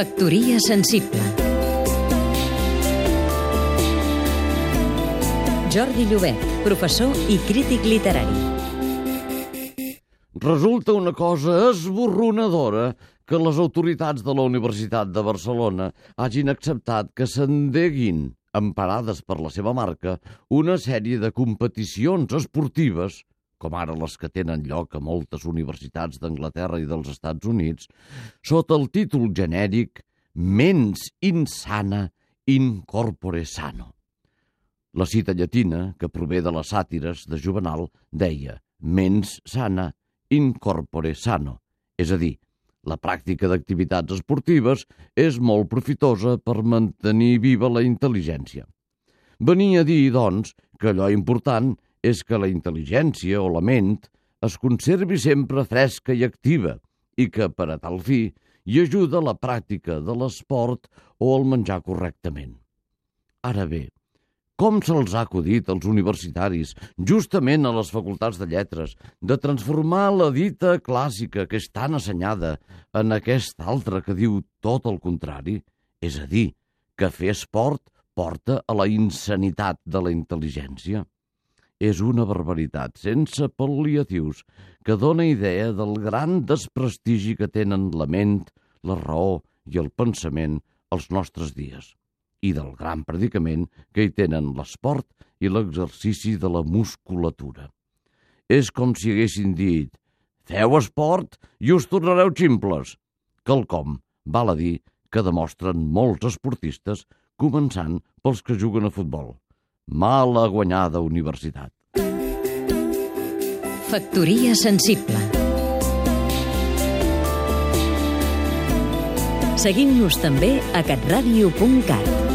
Factoria sensible Jordi Llobet, professor i crític literari. Resulta una cosa esborronadora que les autoritats de la Universitat de Barcelona hagin acceptat que s'endeguin, emparades per la seva marca, una sèrie de competicions esportives, com ara les que tenen lloc a moltes universitats d'Anglaterra i dels Estats Units, sota el títol genèric Mens insana in corpore sano. La cita llatina, que prové de les sàtires de Juvenal, deia mens sana in corpore sano, és a dir, la pràctica d'activitats esportives és molt profitosa per mantenir viva la intel·ligència. Venia a dir, doncs, que allò important és que la intel·ligència o la ment es conservi sempre fresca i activa i que, per a tal fi, hi ajuda la pràctica de l'esport o el menjar correctament. Ara bé, com se'ls ha acudit als universitaris, justament a les facultats de lletres, de transformar la dita clàssica que és tan assenyada en aquesta altra que diu tot el contrari? És a dir, que fer esport porta a la insanitat de la intel·ligència. És una barbaritat sense pal·liatius que dona idea del gran desprestigi que tenen la ment, la raó i el pensament als nostres dies i del gran predicament que hi tenen l'esport i l'exercici de la musculatura. És com si haguessin dit «Feu esport i us tornareu ximples», quelcom, val a dir, que demostren molts esportistes, començant pels que juguen a futbol. Mala guanyada universitat. Factoria sensible Seguim-nos també a catradio.cat